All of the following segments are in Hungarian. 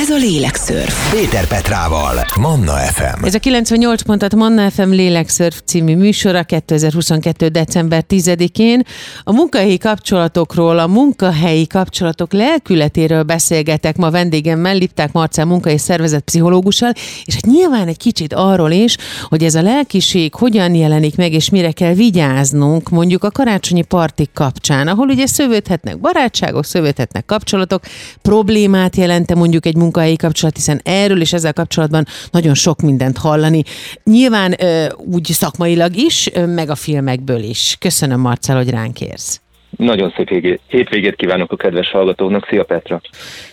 Ez a Lélekszörf. Péter Petrával, Manna FM. Ez a 98 pontat Manna FM Lélekszörf című műsora 2022. december 10-én. A munkahelyi kapcsolatokról, a munkahelyi kapcsolatok lelkületéről beszélgetek ma vendégemmel, Lipták Marcel munka és szervezet pszichológussal, és hát nyilván egy kicsit arról is, hogy ez a lelkiség hogyan jelenik meg, és mire kell vigyáznunk mondjuk a karácsonyi partik kapcsán, ahol ugye szövődhetnek barátságok, szövődhetnek kapcsolatok, problémát jelente mondjuk egy munkahelyi kapcsolat, hiszen erről és ezzel kapcsolatban nagyon sok mindent hallani. Nyilván úgy szakmailag is, meg a filmekből is. Köszönöm, Marcel, hogy ránk érsz. Nagyon szép hétvégét kívánok a kedves hallgatóknak. Szia Petra!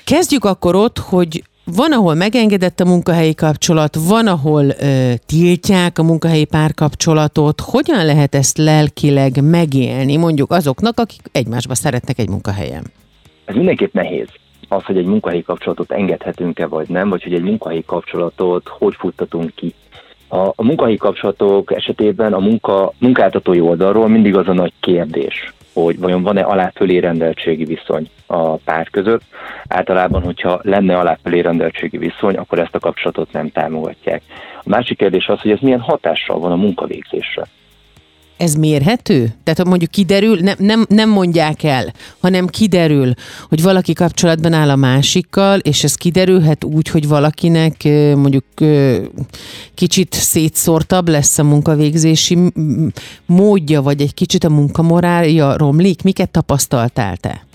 Kezdjük akkor ott, hogy van, ahol megengedett a munkahelyi kapcsolat, van, ahol ö, tiltják a munkahelyi párkapcsolatot. Hogyan lehet ezt lelkileg megélni, mondjuk azoknak, akik egymásba szeretnek egy munkahelyen? Ez mindenképp nehéz az, hogy egy munkahelyi kapcsolatot engedhetünk-e vagy nem, vagy hogy egy munkahelyi kapcsolatot hogy futtatunk ki. A, a munkahelyi kapcsolatok esetében a munka, munkáltatói oldalról mindig az a nagy kérdés, hogy vajon van-e alá-fölé rendeltségi viszony a pár között. Általában, hogyha lenne alá-fölé rendeltségi viszony, akkor ezt a kapcsolatot nem támogatják. A másik kérdés az, hogy ez milyen hatással van a munkavégzésre. Ez mérhető? Tehát mondjuk kiderül, nem, nem, nem mondják el, hanem kiderül, hogy valaki kapcsolatban áll a másikkal, és ez kiderülhet úgy, hogy valakinek mondjuk kicsit szétszórtabb lesz a munkavégzési módja, vagy egy kicsit a munkamorálja romlik. Miket tapasztaltál te?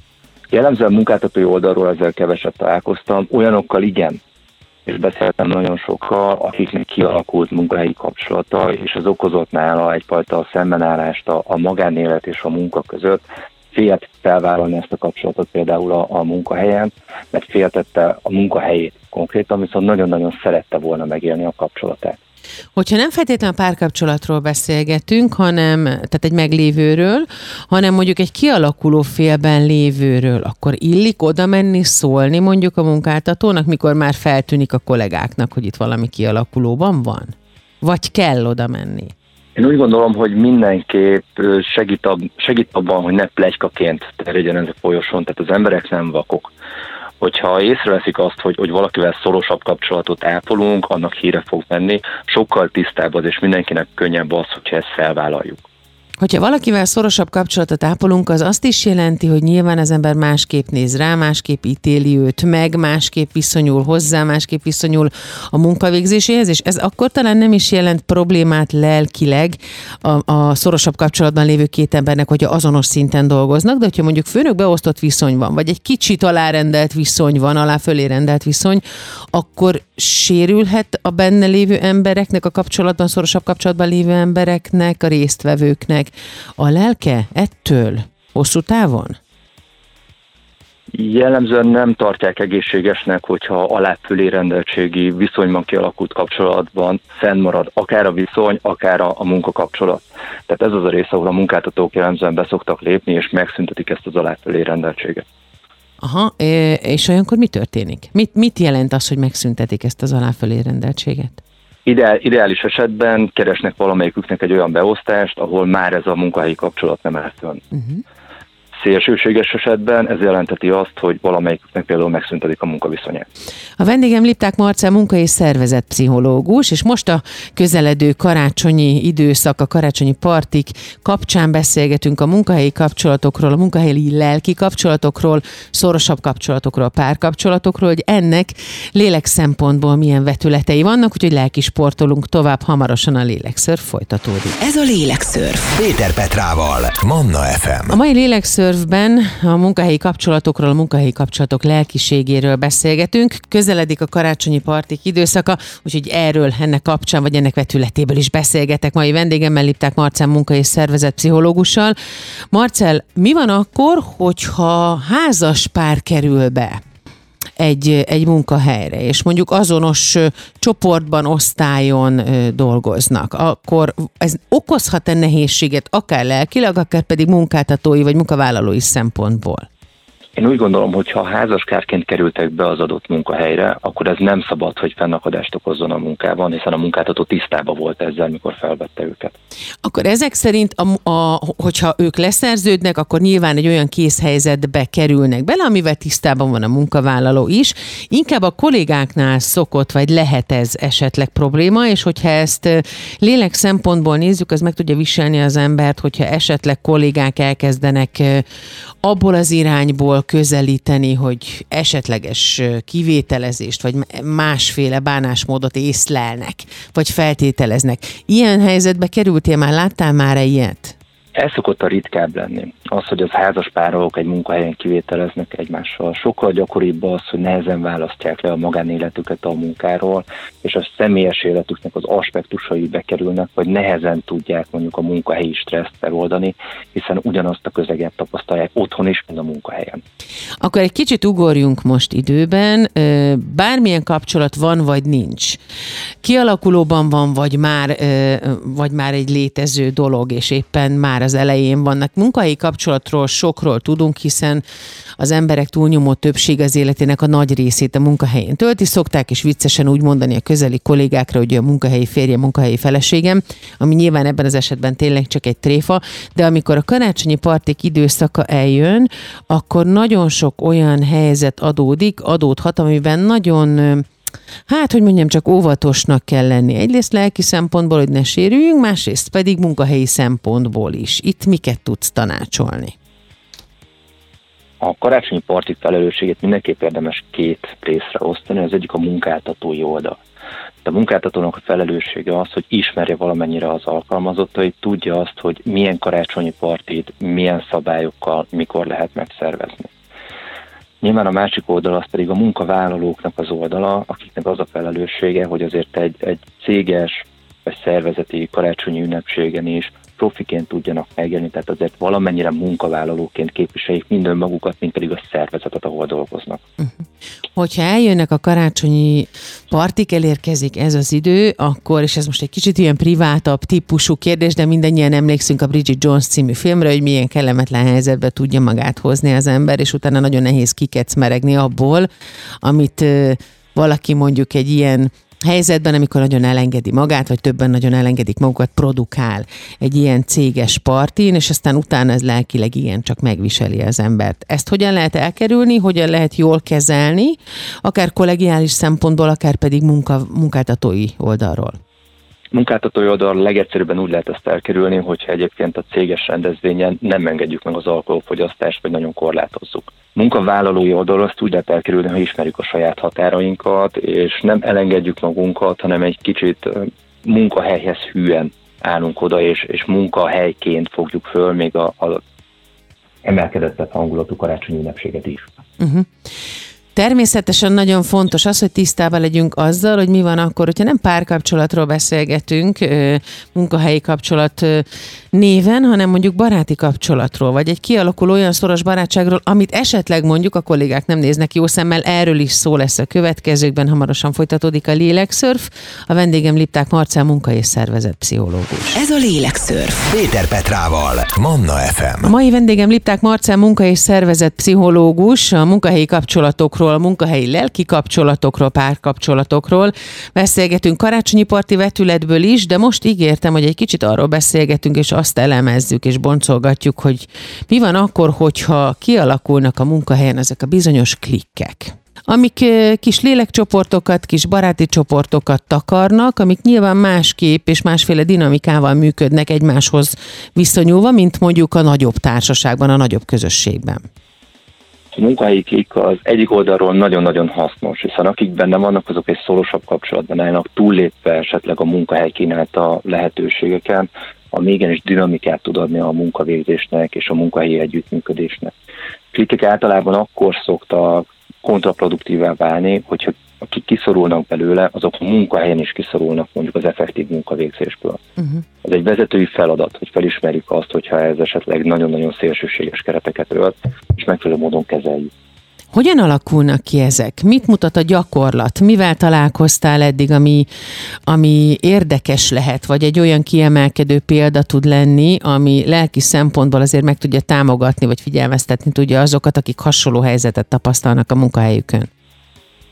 Jellemzően munkáltatói oldalról ezzel keveset találkoztam, olyanokkal igen, és beszéltem nagyon sokkal, akiknek kialakult munkahelyi kapcsolata, és az okozott nála egyfajta szembenállást a, a magánélet és a munka között, félt felvállalni ezt a kapcsolatot például a, a munkahelyen, mert féltette a munkahelyét konkrétan, viszont nagyon-nagyon szerette volna megélni a kapcsolatát. Hogyha nem feltétlenül párkapcsolatról beszélgetünk, hanem, tehát egy meglévőről, hanem mondjuk egy kialakuló félben lévőről, akkor illik oda menni, szólni mondjuk a munkáltatónak, mikor már feltűnik a kollégáknak, hogy itt valami kialakulóban van? Vagy kell oda menni? Én úgy gondolom, hogy mindenképp segít, ab, segít abban, hogy ne plegykaként terjedjen ez a folyosón, tehát az emberek nem vakok hogyha észreveszik azt, hogy, hogy valakivel szorosabb kapcsolatot ápolunk, annak híre fog menni, sokkal tisztább az, és mindenkinek könnyebb az, hogyha ezt felvállaljuk. Hogyha valakivel szorosabb kapcsolatot ápolunk, az azt is jelenti, hogy nyilván az ember másképp néz rá, másképp ítéli őt meg, másképp viszonyul hozzá, másképp viszonyul a munkavégzéséhez, és ez akkor talán nem is jelent problémát lelkileg a, a szorosabb kapcsolatban lévő két embernek, hogyha azonos szinten dolgoznak, de hogyha mondjuk főnök beosztott viszony van, vagy egy kicsit alárendelt viszony van, alá fölé rendelt viszony, akkor sérülhet a benne lévő embereknek, a kapcsolatban, szorosabb kapcsolatban lévő embereknek, a résztvevőknek a lelke ettől hosszú távon? Jellemzően nem tartják egészségesnek, hogyha aláfölé rendeltségi viszonyban kialakult kapcsolatban fennmarad akár a viszony, akár a, a munkakapcsolat. Tehát ez az a rész, ahol a munkáltatók jellemzően beszoktak lépni, és megszüntetik ezt az aláfölé rendeltséget. Aha, és olyankor mi történik? Mit, mit jelent az, hogy megszüntetik ezt az aláfölé rendeltséget? Ideál, ideális esetben keresnek valamelyiküknek egy olyan beosztást, ahol már ez a munkahelyi kapcsolat nem áll fönn. Uh-huh. Szélsőséges esetben ez jelenteti azt, hogy valamelyiknek például megszüntetik a munkaviszonyát. A vendégem Lipták Marcel munka és szervezetpszichológus, és most a közeledő karácsonyi időszak, a karácsonyi partik kapcsán beszélgetünk a munkahelyi kapcsolatokról, a munkahelyi lelki kapcsolatokról, szorosabb kapcsolatokról, párkapcsolatokról, hogy ennek lélek szempontból milyen vetületei vannak, úgyhogy lelki sportolunk tovább, hamarosan a lélekször folytatódik. Ez a lélekször. Péter Petrával, Manna FM. A mai lélekször Surfben a munkahelyi kapcsolatokról, a munkahelyi kapcsolatok lelkiségéről beszélgetünk. Közeledik a karácsonyi partik időszaka, úgyhogy erről, ennek kapcsán, vagy ennek vetületéből is beszélgetek. Mai vendégemmel Lipták Marcel munka és szervezetpszichológussal. Marcel, mi van akkor, hogyha házas pár kerül be? Egy, egy munkahelyre, és mondjuk azonos csoportban, osztályon dolgoznak, akkor ez okozhat-e nehézséget akár lelkileg, akár pedig munkáltatói vagy munkavállalói szempontból? Én úgy gondolom, hogy ha házaskárként kerültek be az adott munkahelyre, akkor ez nem szabad, hogy fennakadást okozzon a munkában, hiszen a munkáltató tisztában volt ezzel, mikor felvette őket. Akkor ezek szerint, a, a, hogyha ők leszerződnek, akkor nyilván egy olyan készhelyzetbe kerülnek bele, amivel tisztában van a munkavállaló is. Inkább a kollégáknál szokott, vagy lehet ez esetleg probléma, és hogyha ezt lélek szempontból nézzük, az meg tudja viselni az embert, hogyha esetleg kollégák elkezdenek abból az irányból közelíteni, hogy esetleges kivételezést, vagy másféle bánásmódot észlelnek, vagy feltételeznek. Ilyen helyzetbe kerültél már, láttál már ilyet? Ez szokott a ritkább lenni. Az, hogy az házas párok egy munkahelyen kivételeznek egymással. Sokkal gyakoribb az, hogy nehezen választják le a magánéletüket a munkáról, és a személyes életüknek az aspektusai bekerülnek, vagy nehezen tudják mondjuk a munkahelyi stresszt feloldani, hiszen ugyanazt a közeget tapasztalják otthon is, mint a munkahelyen. Akkor egy kicsit ugorjunk most időben. Bármilyen kapcsolat van, vagy nincs. Kialakulóban van, vagy már, vagy már egy létező dolog, és éppen már már az elején vannak. Munkai kapcsolatról sokról tudunk, hiszen az emberek túlnyomó többség az életének a nagy részét a munkahelyén tölti. Szokták is viccesen úgy mondani a közeli kollégákra, hogy a munkahelyi férje, munkahelyi feleségem, ami nyilván ebben az esetben tényleg csak egy tréfa, de amikor a karácsonyi partik időszaka eljön, akkor nagyon sok olyan helyzet adódik, adódhat, amiben nagyon Hát, hogy mondjam, csak óvatosnak kell lenni. Egyrészt lelki szempontból, hogy ne sérüljünk, másrészt pedig munkahelyi szempontból is. Itt miket tudsz tanácsolni? A karácsonyi parti felelősséget mindenképp érdemes két részre osztani. Az egyik a munkáltatói oldal. A munkáltatónak a felelőssége az, hogy ismerje valamennyire az alkalmazottait, tudja azt, hogy milyen karácsonyi partit, milyen szabályokkal, mikor lehet megszervezni. Nyilván a másik oldal az pedig a munkavállalóknak az oldala, akiknek az a felelőssége, hogy azért egy, egy céges vagy szervezeti karácsonyi ünnepségen is profiként tudjanak megjelenni, tehát azért valamennyire munkavállalóként képviseljék minden magukat, mint pedig a szervezetet, ahol dolgoznak. Uh-huh. Hogyha eljönnek a karácsonyi partik, elérkezik ez az idő, akkor, és ez most egy kicsit ilyen privátabb típusú kérdés, de mindannyian emlékszünk a Bridget Jones című filmre, hogy milyen kellemetlen helyzetbe tudja magát hozni az ember, és utána nagyon nehéz kikecmeregni abból, amit valaki mondjuk egy ilyen helyzetben, amikor nagyon elengedi magát, vagy többen nagyon elengedik magukat, produkál egy ilyen céges partin, és aztán utána ez lelkileg igen csak megviseli az embert. Ezt hogyan lehet elkerülni, hogyan lehet jól kezelni, akár kollegiális szempontból, akár pedig munka, munkáltatói oldalról? Munkáltatói oldal legegyszerűbben úgy lehet ezt elkerülni, hogyha egyébként a céges rendezvényen nem engedjük meg az alkoholfogyasztást, vagy nagyon korlátozzuk. Munkavállalói oldalról azt úgy lehet elkerülni, ha ismerjük a saját határainkat, és nem elengedjük magunkat, hanem egy kicsit munkahelyhez hűen állunk oda, és, és munkahelyként fogjuk föl még a, a emelkedettebb hangulatú karácsonyi ünnepséget is. Uh-huh. Természetesen nagyon fontos az, hogy tisztában legyünk azzal, hogy mi van akkor, hogyha nem párkapcsolatról beszélgetünk, munkahelyi kapcsolat néven, hanem mondjuk baráti kapcsolatról, vagy egy kialakuló olyan szoros barátságról, amit esetleg mondjuk a kollégák nem néznek jó szemmel, erről is szó lesz a következőkben, hamarosan folytatódik a Lélekszörf. A vendégem Lipták Marcel munka és szervezet pszichológus. Ez a Lélekszörf. Péter Petrával, Manna FM. A mai vendégem Lipták Marcel munka és szervezet pszichológus, a munkahelyi kapcsolatokról kapcsolatokról, munkahelyi lelki kapcsolatokról, párkapcsolatokról. Beszélgetünk karácsonyi parti vetületből is, de most ígértem, hogy egy kicsit arról beszélgetünk, és azt elemezzük, és boncolgatjuk, hogy mi van akkor, hogyha kialakulnak a munkahelyen ezek a bizonyos klikkek amik kis lélekcsoportokat, kis baráti csoportokat takarnak, amik nyilván másképp és másféle dinamikával működnek egymáshoz viszonyulva, mint mondjuk a nagyobb társaságban, a nagyobb közösségben a munkahelyi klik az egyik oldalról nagyon-nagyon hasznos, hiszen akik benne vannak, azok egy szorosabb kapcsolatban állnak, túllépve esetleg a munkahely kínálta lehetőségeken, a igenis dinamikát tud adni a munkavégzésnek és a munkahelyi együttműködésnek. Klikek általában akkor szoktak kontraproduktívá válni, hogyha akik kiszorulnak belőle, azok a munkahelyen is kiszorulnak mondjuk az effektív munkavégzésből. Uh-huh. Ez egy vezetői feladat, hogy felismerjük azt, hogyha ez esetleg nagyon-nagyon szélsőséges kereteket ölt, és megfelelő módon kezeljük. Hogyan alakulnak ki ezek? Mit mutat a gyakorlat? Mivel találkoztál eddig, ami, ami érdekes lehet, vagy egy olyan kiemelkedő példa tud lenni, ami lelki szempontból azért meg tudja támogatni, vagy figyelmeztetni tudja azokat, akik hasonló helyzetet tapasztalnak a munkahelyükön?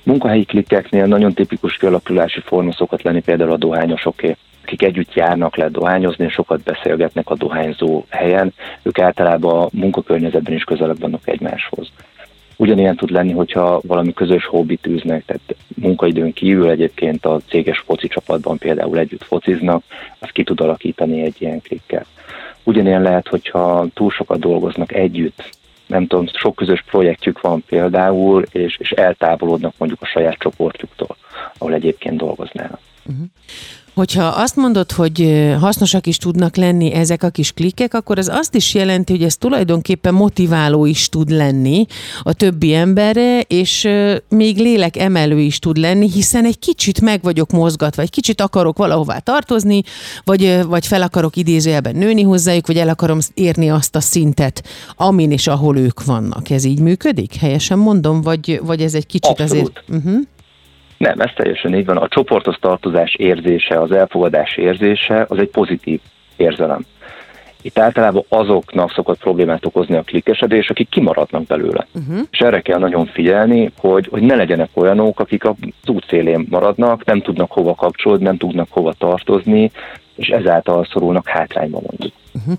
Munkahelyi klikkeknél nagyon tipikus kialakulási forma szokott lenni például a dohányosoké akik együtt járnak le dohányozni, sokat beszélgetnek a dohányzó helyen, ők általában a munkakörnyezetben is közelebb vannak egymáshoz. Ugyanilyen tud lenni, hogyha valami közös hobbit űznek, tehát munkaidőn kívül egyébként a céges foci csapatban például együtt fociznak, az ki tud alakítani egy ilyen klikket. Ugyanilyen lehet, hogyha túl sokat dolgoznak együtt, nem tudom, sok közös projektjük van például, és, és eltávolodnak mondjuk a saját csoportjuktól, ahol egyébként dolgoznának. Uh-huh. Hogyha azt mondod, hogy hasznosak is tudnak lenni ezek a kis klikkek, akkor ez azt is jelenti, hogy ez tulajdonképpen motiváló is tud lenni a többi emberre, és még lélek emelő is tud lenni, hiszen egy kicsit meg vagyok mozgatva, egy kicsit akarok valahová tartozni, vagy, vagy fel akarok idézőjelben nőni hozzájuk, vagy el akarom érni azt a szintet, amin és ahol ők vannak. Ez így működik? Helyesen mondom, vagy, vagy ez egy kicsit Abszolút. azért... Uh-huh. Nem, ez teljesen így van. A csoportos tartozás érzése, az elfogadás érzése, az egy pozitív érzelem. Itt általában azoknak szokott problémát okozni a klikkesedés, akik kimaradnak belőle. Uh-huh. És erre kell nagyon figyelni, hogy, hogy ne legyenek olyanok, akik az út szélén maradnak, nem tudnak hova kapcsolódni, nem tudnak hova tartozni, és ezáltal szorulnak hátrányba mondjuk. Uh-huh.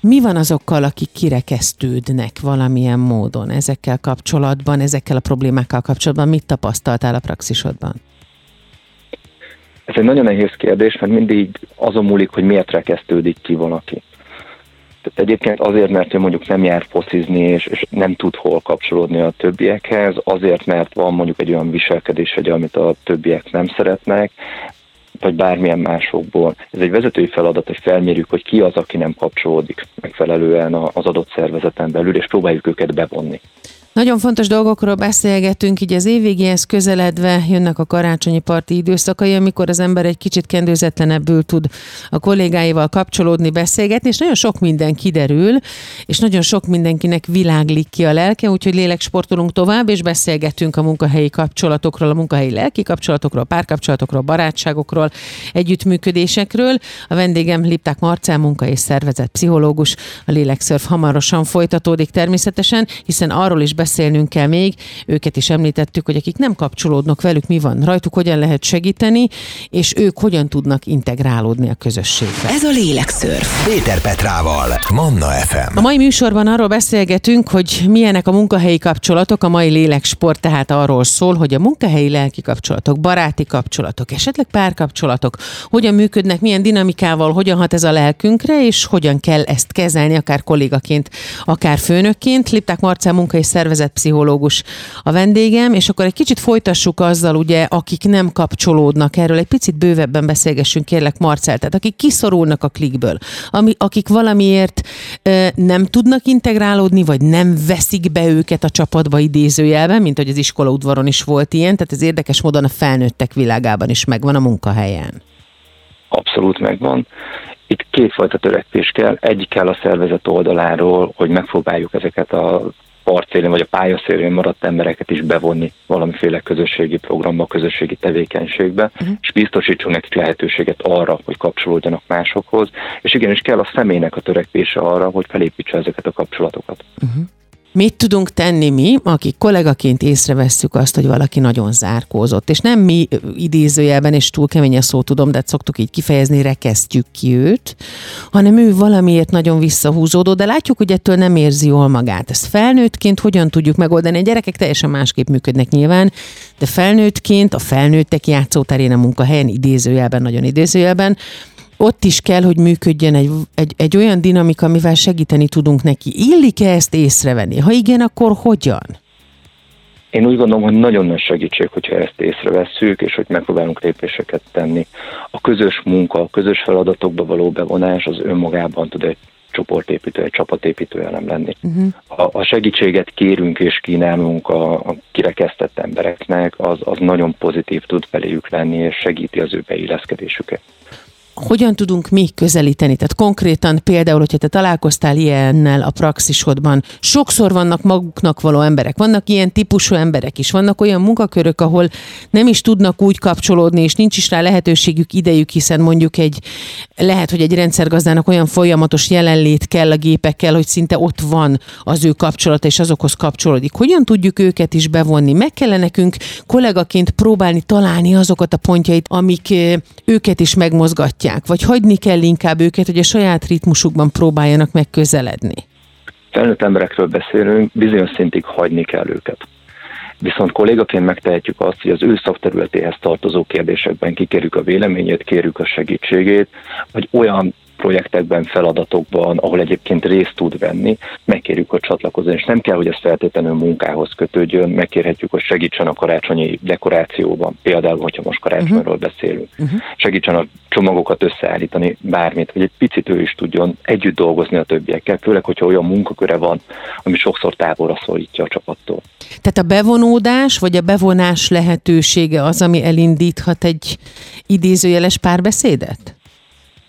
Mi van azokkal, akik kirekesztődnek valamilyen módon ezekkel kapcsolatban, ezekkel a problémákkal kapcsolatban? Mit tapasztaltál a praxisodban? Ez egy nagyon nehéz kérdés, mert mindig azon múlik, hogy miért rekesztődik ki valaki. Tehát egyébként azért, mert ő mondjuk nem jár focizni, és, és nem tud hol kapcsolódni a többiekhez, azért, mert van mondjuk egy olyan viselkedés, hogy amit a többiek nem szeretnek, vagy bármilyen másokból. Ez egy vezetői feladat, hogy felmérjük, hogy ki az, aki nem kapcsolódik megfelelően az adott szervezeten belül, és próbáljuk őket bevonni. Nagyon fontos dolgokról beszélgetünk, így az évvégéhez közeledve jönnek a karácsonyi parti időszakai, amikor az ember egy kicsit kendőzetlenebbül tud a kollégáival kapcsolódni, beszélgetni, és nagyon sok minden kiderül, és nagyon sok mindenkinek világlik ki a lelke, úgyhogy léleksportolunk tovább, és beszélgetünk a munkahelyi kapcsolatokról, a munkahelyi lelki kapcsolatokról, párkapcsolatokról, barátságokról, együttműködésekről. A vendégem Lipták Marcel, munka és szervezet pszichológus, a lélekszörf hamarosan folytatódik természetesen, hiszen arról is beszélnünk kell még, őket is említettük, hogy akik nem kapcsolódnak velük, mi van rajtuk, hogyan lehet segíteni, és ők hogyan tudnak integrálódni a közösségbe. Ez a Lélekszörf. Péter Petrával, Manna FM. A mai műsorban arról beszélgetünk, hogy milyenek a munkahelyi kapcsolatok, a mai léleksport tehát arról szól, hogy a munkahelyi lelki kapcsolatok, baráti kapcsolatok, esetleg párkapcsolatok, hogyan működnek, milyen dinamikával, hogyan hat ez a lelkünkre, és hogyan kell ezt kezelni, akár kollégaként, akár főnökként. Lipták Marcel munka és szervezet szervezetpszichológus a vendégem, és akkor egy kicsit folytassuk azzal, ugye, akik nem kapcsolódnak erről, egy picit bővebben beszélgessünk, kérlek Marcel, tehát akik kiszorulnak a klikből, ami, akik valamiért ö, nem tudnak integrálódni, vagy nem veszik be őket a csapatba idézőjelben, mint hogy az iskola udvaron is volt ilyen, tehát ez érdekes módon a felnőttek világában is megvan a munkahelyen. Abszolút megvan. Itt kétfajta törekvés kell. Egyik kell a szervezet oldaláról, hogy megpróbáljuk ezeket a partszélén vagy a pályaszélén maradt embereket is bevonni valamiféle közösségi programba, közösségi tevékenységbe, uh-huh. és biztosítsunk nekik lehetőséget arra, hogy kapcsolódjanak másokhoz, és igenis kell a személynek a törekvése arra, hogy felépítse ezeket a kapcsolatokat. Uh-huh. Mit tudunk tenni mi, akik kollégaként észrevesszük azt, hogy valaki nagyon zárkózott, és nem mi idézőjelben, és túl kemény a szó tudom, de szoktuk így kifejezni, rekesztjük ki őt, hanem ő valamiért nagyon visszahúzódó, de látjuk, hogy ettől nem érzi jól magát. Ezt felnőttként hogyan tudjuk megoldani? A gyerekek teljesen másképp működnek nyilván, de felnőttként a felnőttek játszóterén a munkahelyen, idézőjelben, nagyon idézőjelben, ott is kell, hogy működjön egy, egy, egy olyan dinamika, amivel segíteni tudunk neki. Illik-e ezt észrevenni? Ha igen, akkor hogyan? Én úgy gondolom, hogy nagyon nagy segítség, hogyha ezt észrevesszük, és hogy megpróbálunk lépéseket tenni. A közös munka, a közös feladatokba való bevonás az önmagában tud egy csoportépítő, egy csapatépítő elem lenni. Uh-huh. A, a segítséget kérünk és kínálunk a, a kirekesztett embereknek, az, az nagyon pozitív tud feléjük lenni, és segíti az ő beilleszkedésüket. Hogyan tudunk mi közelíteni? Tehát konkrétan például, hogyha te találkoztál ilyennel a praxisodban, sokszor vannak maguknak való emberek, vannak ilyen típusú emberek is, vannak olyan munkakörök, ahol nem is tudnak úgy kapcsolódni, és nincs is rá lehetőségük, idejük, hiszen mondjuk egy, lehet, hogy egy rendszergazdának olyan folyamatos jelenlét kell a gépekkel, hogy szinte ott van az ő kapcsolata, és azokhoz kapcsolódik. Hogyan tudjuk őket is bevonni? Meg kellene nekünk kollégaként próbálni találni azokat a pontjait, amik őket is megmozgatják, vagy hagyni kell inkább őket, hogy a saját ritmusukban próbáljanak megközeledni? Felnőtt emberekről beszélünk, bizonyos szintig hagyni kell őket. Viszont kollégaként megtehetjük azt, hogy az ő szakterületéhez tartozó kérdésekben kikérjük a véleményét, kérjük a segítségét, vagy olyan projektekben, feladatokban, ahol egyébként részt tud venni, megkérjük, hogy csatlakozzon, és nem kell, hogy ez feltétlenül munkához kötődjön, megkérhetjük, hogy segítsen a karácsonyi dekorációban, például, hogyha most karácsonyról uh-huh. beszélünk, uh-huh. segítsen a csomagokat összeállítani, bármit, hogy egy picit ő is tudjon együtt dolgozni a többiekkel, főleg, hogyha olyan munkaköre van, ami sokszor távolra szorítja a csapattól. Tehát a bevonódás, vagy a bevonás lehetősége az, ami elindíthat egy idézőjeles párbeszédet?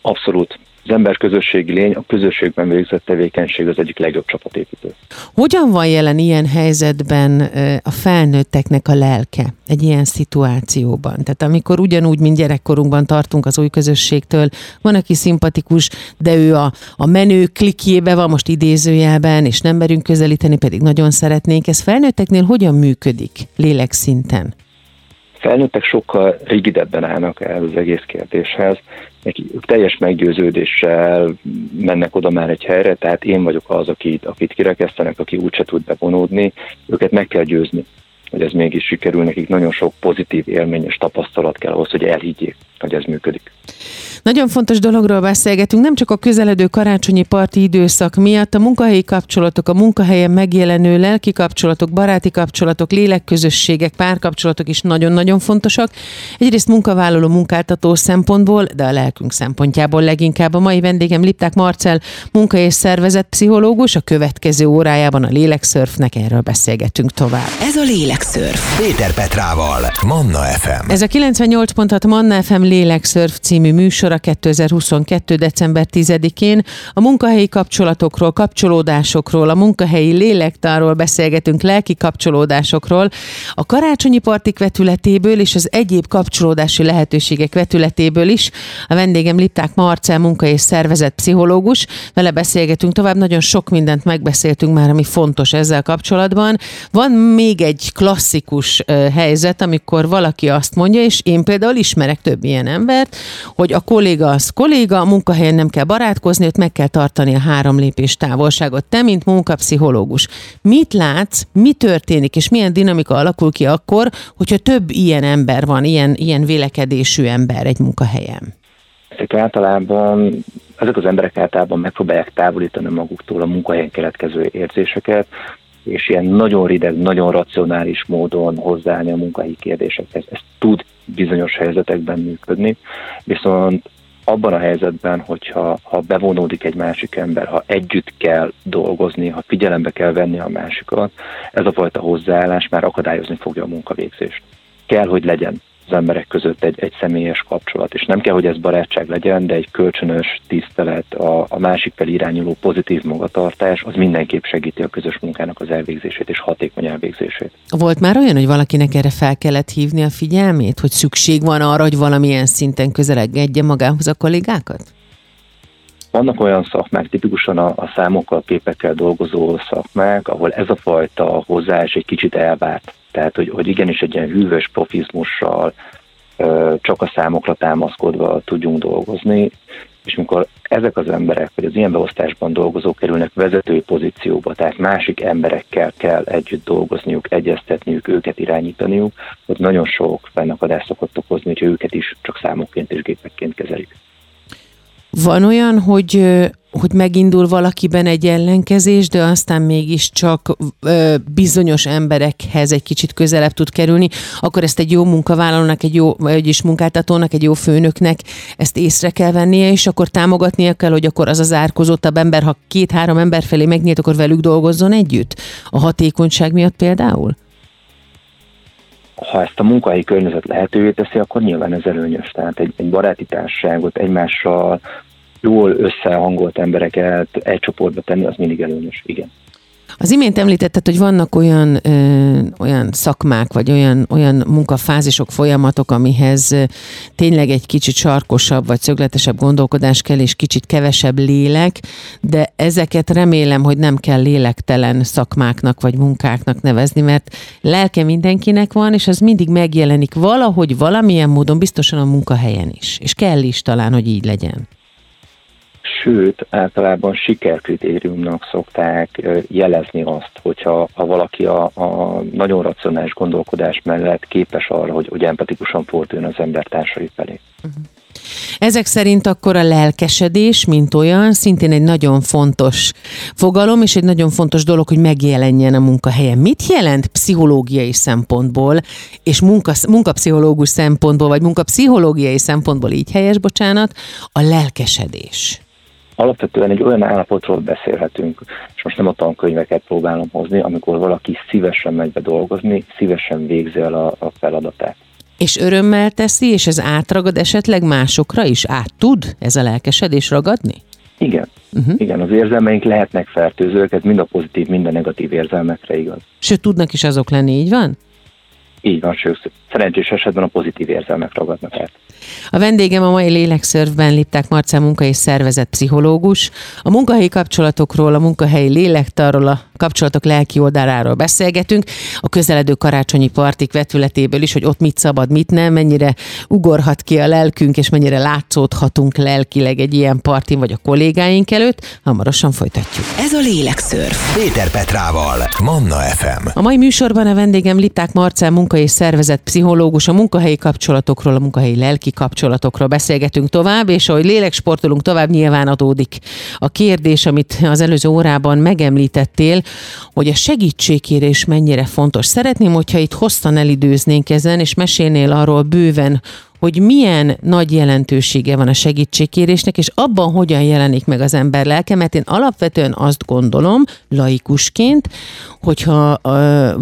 Abszolút az ember közösségi lény, a közösségben végzett tevékenység az egyik legjobb csapatépítő. Hogyan van jelen ilyen helyzetben a felnőtteknek a lelke egy ilyen szituációban? Tehát amikor ugyanúgy, mint gyerekkorunkban tartunk az új közösségtől, van, aki szimpatikus, de ő a, a menő klikjébe van most idézőjelben, és nem merünk közelíteni, pedig nagyon szeretnénk. Ez felnőtteknél hogyan működik lélekszinten? Felnőttek sokkal rigidebben állnak el az egész kérdéshez, ők teljes meggyőződéssel mennek oda már egy helyre, tehát én vagyok az, akit, akit kirekesztenek, aki úgyse tud bevonódni, őket meg kell győzni, hogy ez mégis sikerül, nekik nagyon sok pozitív élmény és tapasztalat kell ahhoz, hogy elhiggyék, hogy ez működik. Nagyon fontos dologról beszélgetünk, nem csak a közeledő karácsonyi parti időszak miatt, a munkahelyi kapcsolatok, a munkahelyen megjelenő lelki kapcsolatok, baráti kapcsolatok, lélekközösségek, párkapcsolatok is nagyon-nagyon fontosak. Egyrészt munkavállaló munkáltató szempontból, de a lelkünk szempontjából leginkább. A mai vendégem Lipták Marcel, munka- és szervezet pszichológus, a következő órájában a lélekszörfnek erről beszélgetünk tovább. Ez a lélekszörf. Péter Petrával, Manna FM. Ez a 98.6 Manna FM lélekszörf című műsor a 2022. december 10-én a munkahelyi kapcsolatokról, kapcsolódásokról, a munkahelyi lélektáról beszélgetünk, lelki kapcsolódásokról, a karácsonyi partik vetületéből és az egyéb kapcsolódási lehetőségek vetületéből is. A vendégem Lipták Marcel, munka és szervezet pszichológus. Vele beszélgetünk tovább, nagyon sok mindent megbeszéltünk már, ami fontos ezzel kapcsolatban. Van még egy klasszikus helyzet, amikor valaki azt mondja, és én például ismerek több ilyen embert, hogy a kolléga az kolléga, a munkahelyen nem kell barátkozni, ott meg kell tartani a három lépés távolságot. Te, mint munkapszichológus, mit látsz, mi történik, és milyen dinamika alakul ki akkor, hogyha több ilyen ember van, ilyen, ilyen vélekedésű ember egy munkahelyen? Ezek általában, ezek az emberek általában megpróbálják távolítani maguktól a munkahelyen keletkező érzéseket, és ilyen nagyon rideg, nagyon racionális módon hozzáállni a munkahelyi kérdésekhez. Ez tud bizonyos helyzetekben működni, viszont abban a helyzetben, hogyha ha bevonódik egy másik ember, ha együtt kell dolgozni, ha figyelembe kell venni a másikat, ez a fajta hozzáállás már akadályozni fogja a munkavégzést. Kell, hogy legyen az emberek között egy, egy személyes kapcsolat, és nem kell, hogy ez barátság legyen, de egy kölcsönös tisztelet, a, a másik fel irányuló pozitív magatartás, az mindenképp segíti a közös munkának az elvégzését és hatékony elvégzését. Volt már olyan, hogy valakinek erre fel kellett hívni a figyelmét, hogy szükség van arra, hogy valamilyen szinten közelegedje magához a kollégákat? Vannak olyan szakmák, tipikusan a, a számokkal, képekkel dolgozó szakmák, ahol ez a fajta hozzáállás egy kicsit elvárt. Tehát, hogy, hogy igenis egy ilyen hűvös profizmussal, csak a számokra támaszkodva tudjunk dolgozni, és mikor ezek az emberek, vagy az ilyen beosztásban dolgozók kerülnek vezetői pozícióba, tehát másik emberekkel kell együtt dolgozniuk, egyeztetniük, őket irányítaniuk, hogy nagyon sok fennakadást szokott okozni, hogy őket is csak számokként és gépekként kezelik. Van olyan, hogy, hogy megindul valakiben egy ellenkezés, de aztán mégiscsak ö, bizonyos emberekhez egy kicsit közelebb tud kerülni, akkor ezt egy jó munkavállalónak, egy jó, vagyis munkáltatónak, egy jó főnöknek ezt észre kell vennie, és akkor támogatnia kell, hogy akkor az az árkozottabb ember, ha két-három ember felé megnyílt, akkor velük dolgozzon együtt? A hatékonyság miatt például? ha ezt a munkahelyi környezet lehetővé teszi, akkor nyilván ez előnyös. Tehát egy, egy baráti társaságot egymással jól összehangolt embereket egy csoportba tenni, az mindig előnyös, igen. Az imént említetted, hogy vannak olyan, ö, olyan szakmák, vagy olyan, olyan munkafázisok, folyamatok, amihez tényleg egy kicsit sarkosabb, vagy szögletesebb gondolkodás kell, és kicsit kevesebb lélek, de ezeket remélem, hogy nem kell lélektelen szakmáknak, vagy munkáknak nevezni, mert lelke mindenkinek van, és az mindig megjelenik valahogy, valamilyen módon, biztosan a munkahelyen is. És kell is talán, hogy így legyen sőt, általában sikerkritériumnak szokták jelezni azt, hogyha ha valaki a, a nagyon racionális gondolkodás mellett képes arra, hogy, hogy empatikusan forduljon az embertársai felé. Uh-huh. Ezek szerint akkor a lelkesedés, mint olyan, szintén egy nagyon fontos fogalom, és egy nagyon fontos dolog, hogy megjelenjen a munkahelyen. Mit jelent pszichológiai szempontból, és munka, munkapszichológus szempontból, vagy munkapszichológiai szempontból így helyes, bocsánat, a lelkesedés? Alapvetően egy olyan állapotról beszélhetünk, és most nem a tankönyveket próbálom hozni, amikor valaki szívesen megy be dolgozni, szívesen végzi el a, a feladatát. És örömmel teszi, és ez átragad esetleg másokra is? Át tud ez a lelkesedés ragadni? Igen. Uh-huh. Igen, az érzelmeink lehetnek fertőzők, ez mind a pozitív, mind a negatív érzelmekre igaz. Sőt, tudnak is azok lenni, így van? Így van, sőt, szerencsés esetben a pozitív érzelmek ragadnak át. A vendégem a mai lélekszörfben Lipták Marcel munka és szervezet pszichológus. A munkahelyi kapcsolatokról, a munkahelyi lélektarról, a kapcsolatok lelki oldaláról beszélgetünk, a közeledő karácsonyi partik vetületéből is, hogy ott mit szabad, mit nem, mennyire ugorhat ki a lelkünk, és mennyire látszódhatunk lelkileg egy ilyen partin vagy a kollégáink előtt. Hamarosan folytatjuk. Ez a lélekszörf. Péter Petrával, Manna FM. A mai műsorban a vendégem Lipták Marcel munka és szervezet pszichológus, a munkahelyi kapcsolatokról, a munkahelyi lelki kapcsolatokról beszélgetünk tovább, és ahogy léleksportolunk tovább, nyilván adódik a kérdés, amit az előző órában megemlítettél, hogy a segítségkérés mennyire fontos. Szeretném, hogyha itt hosszan elidőznénk ezen, és mesélnél arról bőven, hogy milyen nagy jelentősége van a segítségkérésnek, és abban hogyan jelenik meg az ember lelke, mert én alapvetően azt gondolom, laikusként, hogyha uh,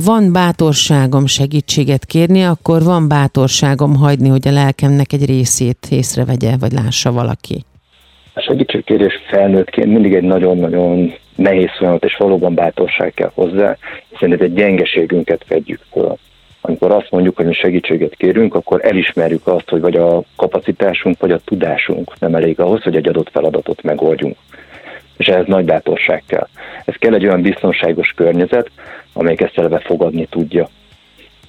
van bátorságom segítséget kérni, akkor van bátorságom hagyni, hogy a lelkemnek egy részét észrevegye, vagy lássa valaki. A segítségkérés felnőttként mindig egy nagyon-nagyon nehéz folyamat, és valóban bátorság kell hozzá, hiszen ez egy gyengeségünket fedjük föl. Amikor azt mondjuk, hogy mi segítséget kérünk, akkor elismerjük azt, hogy vagy a kapacitásunk, vagy a tudásunk nem elég ahhoz, hogy egy adott feladatot megoldjunk. És ehhez nagy bátorság kell. Ez kell egy olyan biztonságos környezet, amelyik ezt eleve fogadni tudja.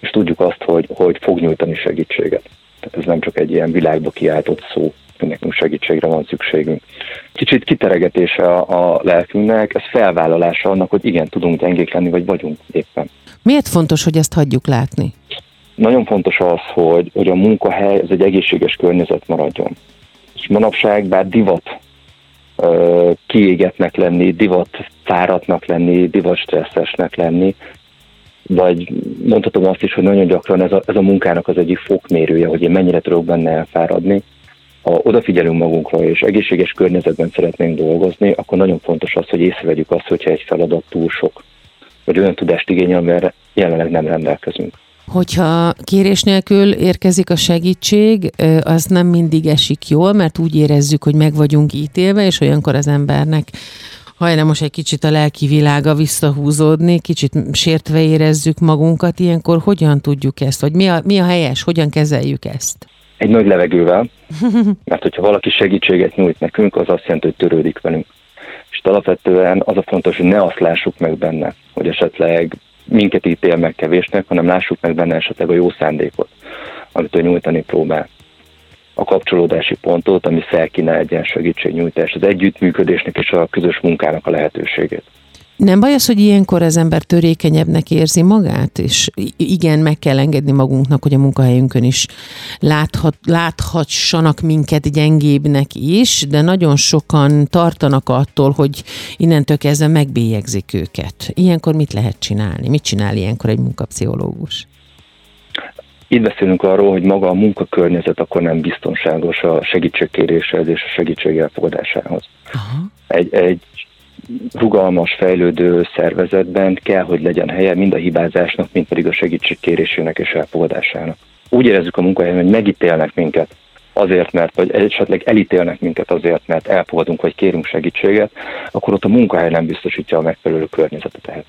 És tudjuk azt, hogy, hogy fog nyújtani segítséget. Tehát ez nem csak egy ilyen világba kiáltott szó nekünk segítségre van szükségünk. Kicsit kiteregetése a, a lelkünknek, ez felvállalása annak, hogy igen, tudunk gyengék lenni, vagy vagyunk éppen. Miért fontos, hogy ezt hagyjuk látni? Nagyon fontos az, hogy, hogy a munkahely ez egy egészséges környezet maradjon. És manapság bár divat kiégetnek lenni, divat fáradtnak lenni, divat stresszesnek lenni, vagy mondhatom azt is, hogy nagyon gyakran ez a, ez a munkának az egyik fokmérője, hogy én mennyire tudok benne elfáradni, ha odafigyelünk magunkra és egészséges környezetben szeretnénk dolgozni, akkor nagyon fontos az, hogy észrevegyük azt, hogyha egy feladat túl sok, vagy olyan tudást igényel, amire jelenleg nem rendelkezünk. Hogyha kérés nélkül érkezik a segítség, az nem mindig esik jól, mert úgy érezzük, hogy meg vagyunk ítélve, és olyankor az embernek hajlamos egy kicsit a lelki világa visszahúzódni, kicsit sértve érezzük magunkat, ilyenkor hogyan tudjuk ezt, vagy mi a, mi a helyes, hogyan kezeljük ezt? egy nagy levegővel, mert hogyha valaki segítséget nyújt nekünk, az azt jelenti, hogy törődik velünk. És alapvetően az a fontos, hogy ne azt lássuk meg benne, hogy esetleg minket ítél meg kevésnek, hanem lássuk meg benne esetleg a jó szándékot, amit ő nyújtani próbál. A kapcsolódási pontot, ami felkínál egy ilyen segítségnyújtás, az együttműködésnek és a közös munkának a lehetőségét. Nem baj az, hogy ilyenkor az ember törékenyebbnek érzi magát, és igen, meg kell engedni magunknak, hogy a munkahelyünkön is láthat, láthassanak minket gyengébbnek is, de nagyon sokan tartanak attól, hogy innentől kezdve megbélyegzik őket. Ilyenkor mit lehet csinálni? Mit csinál ilyenkor egy munkapszichológus? Itt beszélünk arról, hogy maga a munkakörnyezet akkor nem biztonságos a segítségkéréshez és a segítség elfogadásához. Aha. Egy, egy rugalmas, fejlődő szervezetben kell, hogy legyen helye mind a hibázásnak, mind pedig a segítségkérésének és elfogadásának. Úgy érezzük a munkahelyen, hogy megítélnek minket azért, mert, vagy esetleg elítélnek minket azért, mert elfogadunk, vagy kérünk segítséget, akkor ott a munkahely nem biztosítja a megfelelő környezetet ehhez.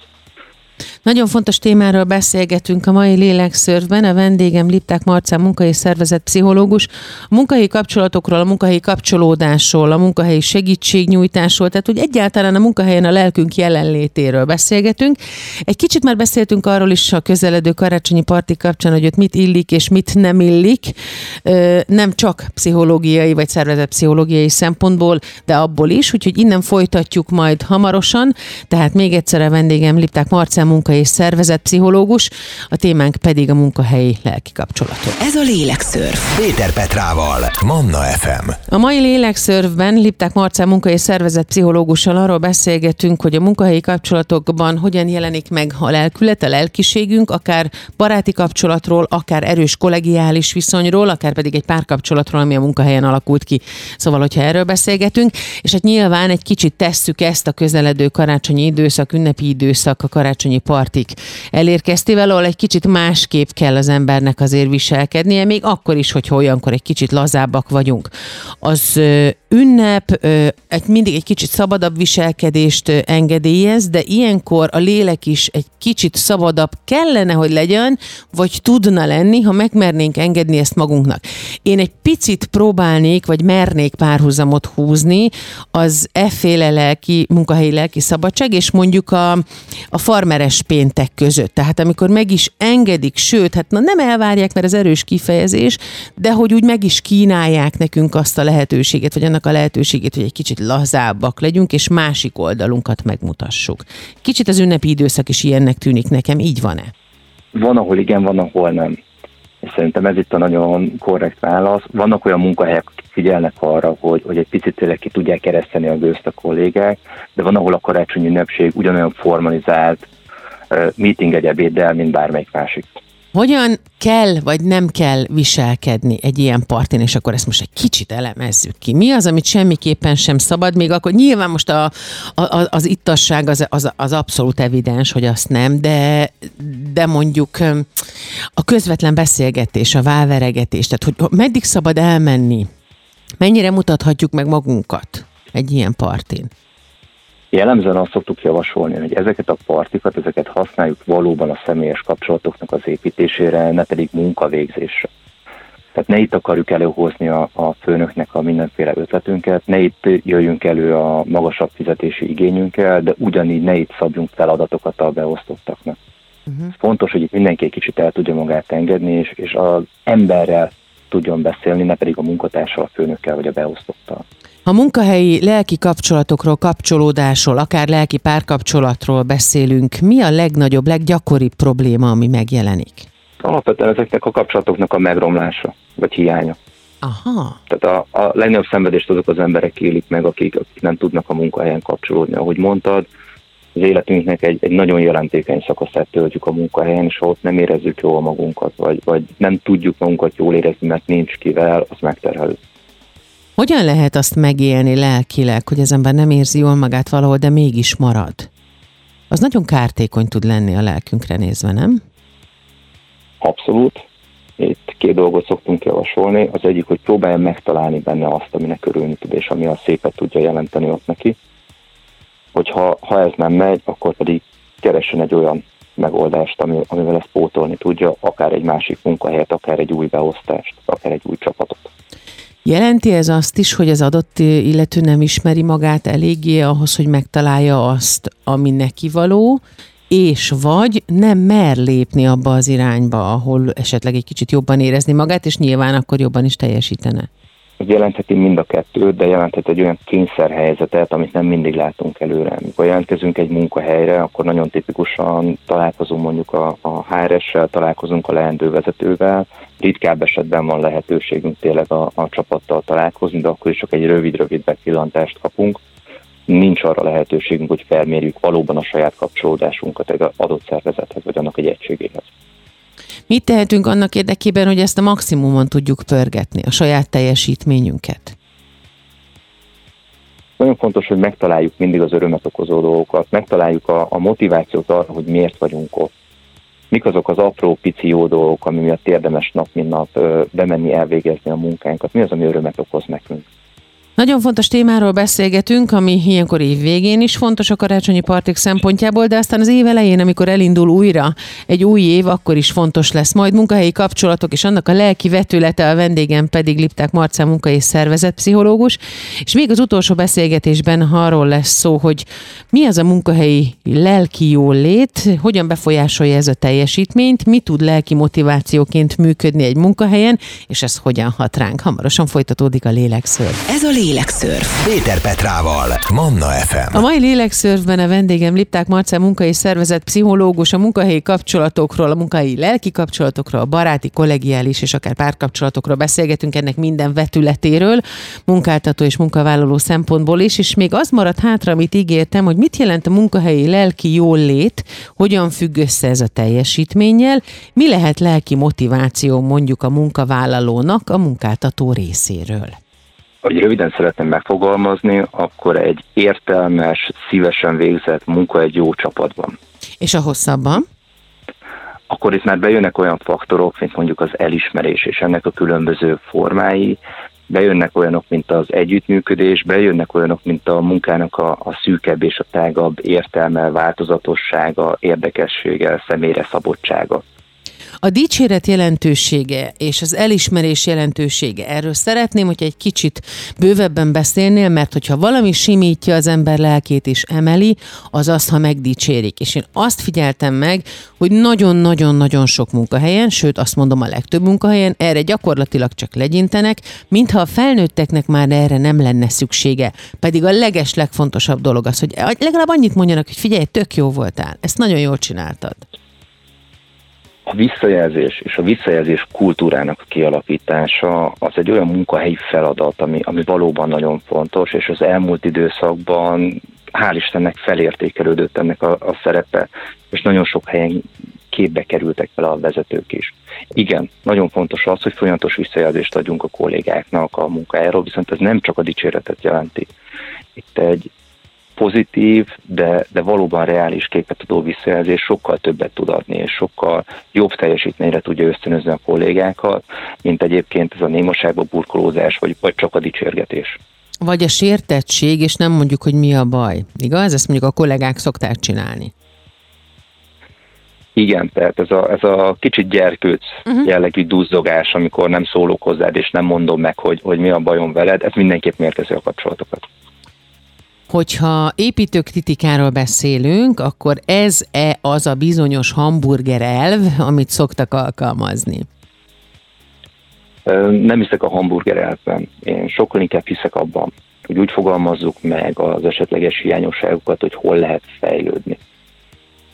Nagyon fontos témáról beszélgetünk a mai lélekszörfben. A vendégem Lipták Marcán munkai szervezet pszichológus. A munkahelyi kapcsolatokról, a munkahelyi kapcsolódásról, a munkahelyi segítségnyújtásról, tehát hogy egyáltalán a munkahelyen a lelkünk jelenlétéről beszélgetünk. Egy kicsit már beszéltünk arról is a közeledő karácsonyi parti kapcsán, hogy ott mit illik és mit nem illik. Nem csak pszichológiai vagy szervezetpszichológiai szempontból, de abból is, úgyhogy innen folytatjuk majd hamarosan. Tehát még egyszer a vendégem Lipták Marcán munkai és szervezetpszichológus, a témánk pedig a munkahelyi lelki kapcsolatok. Ez a Lélekszörf. Péter Petrával, Manna FM. A mai Lélekszörfben Lipták Marcán munka és szervezetpszichológussal arról beszélgetünk, hogy a munkahelyi kapcsolatokban hogyan jelenik meg a lelkület, a lelkiségünk, akár baráti kapcsolatról, akár erős kollegiális viszonyról, akár pedig egy párkapcsolatról, ami a munkahelyen alakult ki. Szóval, hogyha erről beszélgetünk, és hát nyilván egy kicsit tesszük ezt a közeledő karácsonyi időszak, ünnepi időszak, a karácsonyi partik elérkeztével, ahol egy kicsit másképp kell az embernek azért viselkednie, még akkor is, hogy olyankor egy kicsit lazábbak vagyunk. Az ünnep egy mindig egy kicsit szabadabb viselkedést engedélyez, de ilyenkor a lélek is egy kicsit szabadabb kellene, hogy legyen, vagy tudna lenni, ha megmernénk engedni ezt magunknak. Én egy picit próbálnék, vagy mernék párhuzamot húzni az efféle lelki, munkahelyi lelki szabadság, és mondjuk a, a farmeres péntek között. Tehát amikor meg is engedik, sőt, hát na nem elvárják, mert az erős kifejezés, de hogy úgy meg is kínálják nekünk azt a lehetőséget, vagy annak a lehetőségét, hogy egy kicsit lazábbak legyünk, és másik oldalunkat megmutassuk. Kicsit az ünnepi időszak is ilyennek tűnik nekem, így van-e? Van, ahol igen, van, ahol nem. És szerintem ez itt a nagyon korrekt válasz. Vannak olyan munkahelyek, akik figyelnek arra, hogy, hogy egy picit tényleg ki tudják kereszteni a gőzt a kollégák, de van, ahol a karácsonyi ünnepség ugyanolyan formalizált, meeting egy ebéddel, mint bármelyik másik. Hogyan kell vagy nem kell viselkedni egy ilyen partin, és akkor ezt most egy kicsit elemezzük ki. Mi az, amit semmiképpen sem szabad, még akkor nyilván most a, a, az ittasság az, az, az abszolút evidens, hogy azt nem, de, de mondjuk a közvetlen beszélgetés, a válveregetés, tehát hogy meddig szabad elmenni, mennyire mutathatjuk meg magunkat egy ilyen partin? Jellemzően azt szoktuk javasolni, hogy ezeket a partikat, ezeket használjuk valóban a személyes kapcsolatoknak az építésére, ne pedig munkavégzésre. Tehát ne itt akarjuk előhozni a, a főnöknek a mindenféle ötletünket, ne itt jöjjünk elő a magasabb fizetési igényünkkel, de ugyanígy ne itt szabjunk feladatokat a beosztottaknak. Uh-huh. Fontos, hogy itt mindenki egy kicsit el tudja magát engedni, és, és az emberrel tudjon beszélni, ne pedig a munkatársal, a főnökkel vagy a beosztottal. Ha munkahelyi lelki kapcsolatokról, kapcsolódásról, akár lelki párkapcsolatról beszélünk, mi a legnagyobb, leggyakoribb probléma, ami megjelenik? Alapvetően ezeknek a kapcsolatoknak a megromlása, vagy hiánya. Aha. Tehát a, a legnagyobb szenvedést azok az emberek élik meg, akik, akik nem tudnak a munkahelyen kapcsolódni. Ahogy mondtad, az életünknek egy, egy nagyon jelentékeny szakaszát töltjük a munkahelyen, és ha ott nem érezzük jól magunkat, vagy, vagy nem tudjuk magunkat jól érezni, mert nincs kivel, az megterhelő. Hogyan lehet azt megélni lelkileg, hogy az ember nem érzi jól magát valahol, de mégis marad? Az nagyon kártékony tud lenni a lelkünkre nézve, nem? Abszolút. Itt két dolgot szoktunk javasolni. Az egyik, hogy próbálja megtalálni benne azt, aminek örülni tud, és ami a szépet tudja jelenteni ott neki. Hogyha ha ez nem megy, akkor pedig keressen egy olyan megoldást, ami, amivel ezt pótolni tudja, akár egy másik munkahelyet, akár egy új beosztást, akár egy új csapatot. Jelenti ez azt is, hogy az adott illető nem ismeri magát eléggé ahhoz, hogy megtalálja azt, ami neki való, és vagy nem mer lépni abba az irányba, ahol esetleg egy kicsit jobban érezni magát, és nyilván akkor jobban is teljesítene? Jelentheti mind a kettőt, de jelenthet egy olyan kényszerhelyzetet, amit nem mindig látunk előre. Mikor jelentkezünk egy munkahelyre, akkor nagyon tipikusan találkozunk mondjuk a, a HRS-sel, találkozunk a leendő vezetővel, ritkább esetben van lehetőségünk tényleg a, a csapattal találkozni, de akkor is csak egy rövid-rövid bepillantást kapunk. Nincs arra lehetőségünk, hogy felmérjük valóban a saját kapcsolódásunkat egy adott szervezethez, vagy annak egy egységéhez. Mit tehetünk annak érdekében, hogy ezt a maximumon tudjuk pörgetni, a saját teljesítményünket? nagyon fontos, hogy megtaláljuk mindig az örömet okozó dolgokat, megtaláljuk a, a motivációt arra, hogy miért vagyunk ott. Mik azok az apró, pici jó dolgok, ami miatt érdemes nap, mint nap bemenni, elvégezni a munkánkat, mi az, ami örömet okoz nekünk. Nagyon fontos témáról beszélgetünk, ami ilyenkor év végén is fontos a karácsonyi partik szempontjából, de aztán az év elején, amikor elindul újra egy új év, akkor is fontos lesz majd munkahelyi kapcsolatok, és annak a lelki vetülete a vendégem pedig Lipták Marcán munka és szervezetpszichológus, és még az utolsó beszélgetésben arról lesz szó, hogy mi az a munkahelyi lelki jólét, hogyan befolyásolja ez a teljesítményt, mi tud lelki motivációként működni egy munkahelyen, és ez hogyan hat ránk. Hamarosan folytatódik a lélekször. Ez a Lélekszörf. Péter Petrával, Manna FM. A mai Lélekszörfben a vendégem Lipták Marcel munka és szervezet pszichológus, a munkahelyi kapcsolatokról, a munkahelyi lelki kapcsolatokról, a baráti, kollegiális és akár párkapcsolatokról beszélgetünk ennek minden vetületéről, munkáltató és munkavállaló szempontból is, és még az maradt hátra, amit ígértem, hogy mit jelent a munkahelyi lelki jólét, hogyan függ össze ez a teljesítménnyel, mi lehet lelki motiváció mondjuk a munkavállalónak a munkáltató részéről hogy röviden szeretném megfogalmazni, akkor egy értelmes, szívesen végzett munka egy jó csapatban. És a hosszabban? Akkor itt már bejönnek olyan faktorok, mint mondjuk az elismerés és ennek a különböző formái, bejönnek olyanok, mint az együttműködés, bejönnek olyanok, mint a munkának a, a szűkebb és a tágabb értelme, változatossága, érdekessége, személyre szabadsága. A dicséret jelentősége és az elismerés jelentősége, erről szeretném, hogy egy kicsit bővebben beszélnél, mert hogyha valami simítja az ember lelkét és emeli, az az, ha megdicsérik. És én azt figyeltem meg, hogy nagyon-nagyon-nagyon sok munkahelyen, sőt azt mondom a legtöbb munkahelyen, erre gyakorlatilag csak legyintenek, mintha a felnőtteknek már erre nem lenne szüksége. Pedig a leges legfontosabb dolog az, hogy legalább annyit mondjanak, hogy figyelj, tök jó voltál, ezt nagyon jól csináltad a visszajelzés és a visszajelzés kultúrának a kialakítása az egy olyan munkahelyi feladat, ami, ami valóban nagyon fontos, és az elmúlt időszakban hál' Istennek felértékelődött ennek a, a szerepe, és nagyon sok helyen képbe kerültek vele a vezetők is. Igen, nagyon fontos az, hogy folyamatos visszajelzést adjunk a kollégáknak a munkájáról, viszont ez nem csak a dicséretet jelenti. Itt egy pozitív, de, de valóban reális képet adó visszajelzés sokkal többet tud adni, és sokkal jobb teljesítményre tudja ösztönözni a kollégákat, mint egyébként ez a némaságba burkolózás, vagy, vagy csak a dicsérgetés. Vagy a sértettség, és nem mondjuk, hogy mi a baj. Igaz? Ezt mondjuk a kollégák szokták csinálni. Igen, tehát ez a, ez a kicsit gyerkőc uh-huh. jellegű duzzogás, amikor nem szólok hozzád, és nem mondom meg, hogy, hogy mi a bajom veled, ez mindenképp mérgezi a kapcsolatokat. Hogyha építőkritikáról beszélünk, akkor ez-e az a bizonyos hamburger elv, amit szoktak alkalmazni? Nem hiszek a hamburger elvben. Én sokkal inkább hiszek abban, hogy úgy fogalmazzuk meg az esetleges hiányosságokat, hogy hol lehet fejlődni.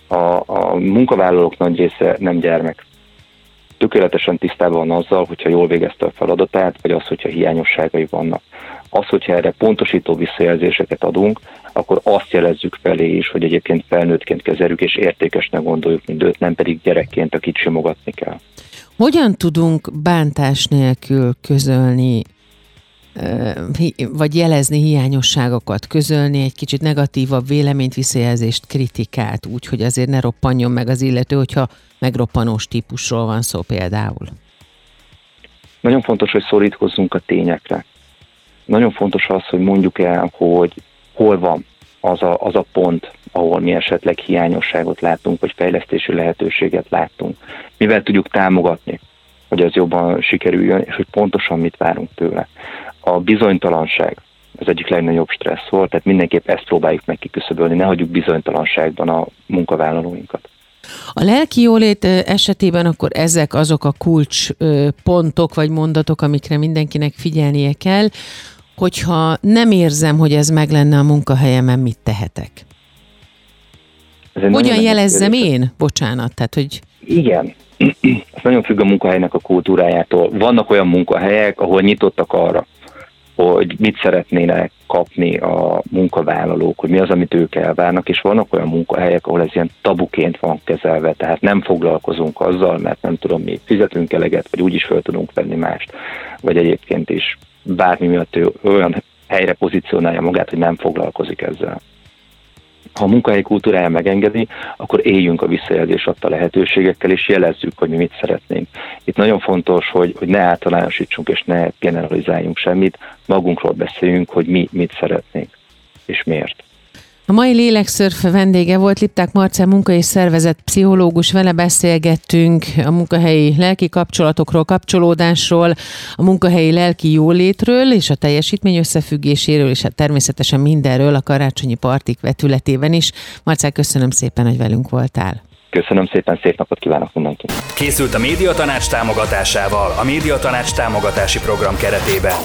A, a munkavállalók nagy része nem gyermek. Tökéletesen tisztában van azzal, hogyha jól végezte a feladatát, vagy az, hogyha hiányosságai vannak az, hogyha erre pontosító visszajelzéseket adunk, akkor azt jelezzük felé is, hogy egyébként felnőttként kezeljük, és értékesnek gondoljuk mint őt, nem pedig gyerekként, akit simogatni kell. Hogyan tudunk bántás nélkül közölni vagy jelezni hiányosságokat, közölni egy kicsit negatívabb véleményt, visszajelzést, kritikát, úgy, hogy azért ne roppanjon meg az illető, hogyha megroppanós típusról van szó például? Nagyon fontos, hogy szorítkozzunk a tényekre nagyon fontos az, hogy mondjuk el, hogy hol van az a, az a pont, ahol mi esetleg hiányosságot látunk, vagy fejlesztési lehetőséget látunk. Mivel tudjuk támogatni, hogy ez jobban sikerüljön, és hogy pontosan mit várunk tőle. A bizonytalanság az egyik legnagyobb stressz volt, tehát mindenképp ezt próbáljuk meg kiküszöbölni, ne hagyjuk bizonytalanságban a munkavállalóinkat. A lelki jólét esetében akkor ezek azok a kulcs pontok vagy mondatok, amikre mindenkinek figyelnie kell hogyha nem érzem, hogy ez meg lenne a munkahelyemen, mit tehetek? Hogyan jelezzem én? Bocsánat, tehát hogy... Igen, ez nagyon függ a munkahelynek a kultúrájától. Vannak olyan munkahelyek, ahol nyitottak arra, hogy mit szeretnének kapni a munkavállalók, hogy mi az, amit ők elvárnak, és vannak olyan munkahelyek, ahol ez ilyen tabuként van kezelve, tehát nem foglalkozunk azzal, mert nem tudom, mi fizetünk eleget, vagy úgyis fel tudunk venni mást, vagy egyébként is bármi miatt ő olyan helyre pozícionálja magát, hogy nem foglalkozik ezzel. Ha a munkahelyi kultúrája megengedi, akkor éljünk a visszajelzés adta lehetőségekkel, és jelezzük, hogy mi mit szeretnénk. Itt nagyon fontos, hogy, hogy ne általánosítsunk és ne generalizáljunk semmit, magunkról beszéljünk, hogy mi mit szeretnénk, és miért. A mai Lélekszörf vendége volt Lipták Marcel munka és szervezet pszichológus, vele beszélgettünk a munkahelyi lelki kapcsolatokról, kapcsolódásról, a munkahelyi lelki jólétről és a teljesítmény összefüggéséről, és hát természetesen mindenről a karácsonyi partik vetületében is. Marcel, köszönöm szépen, hogy velünk voltál. Köszönöm szépen, szép napot kívánok mindenkinek. Készült a Médiatanács támogatásával a Médiatanács támogatási program keretében.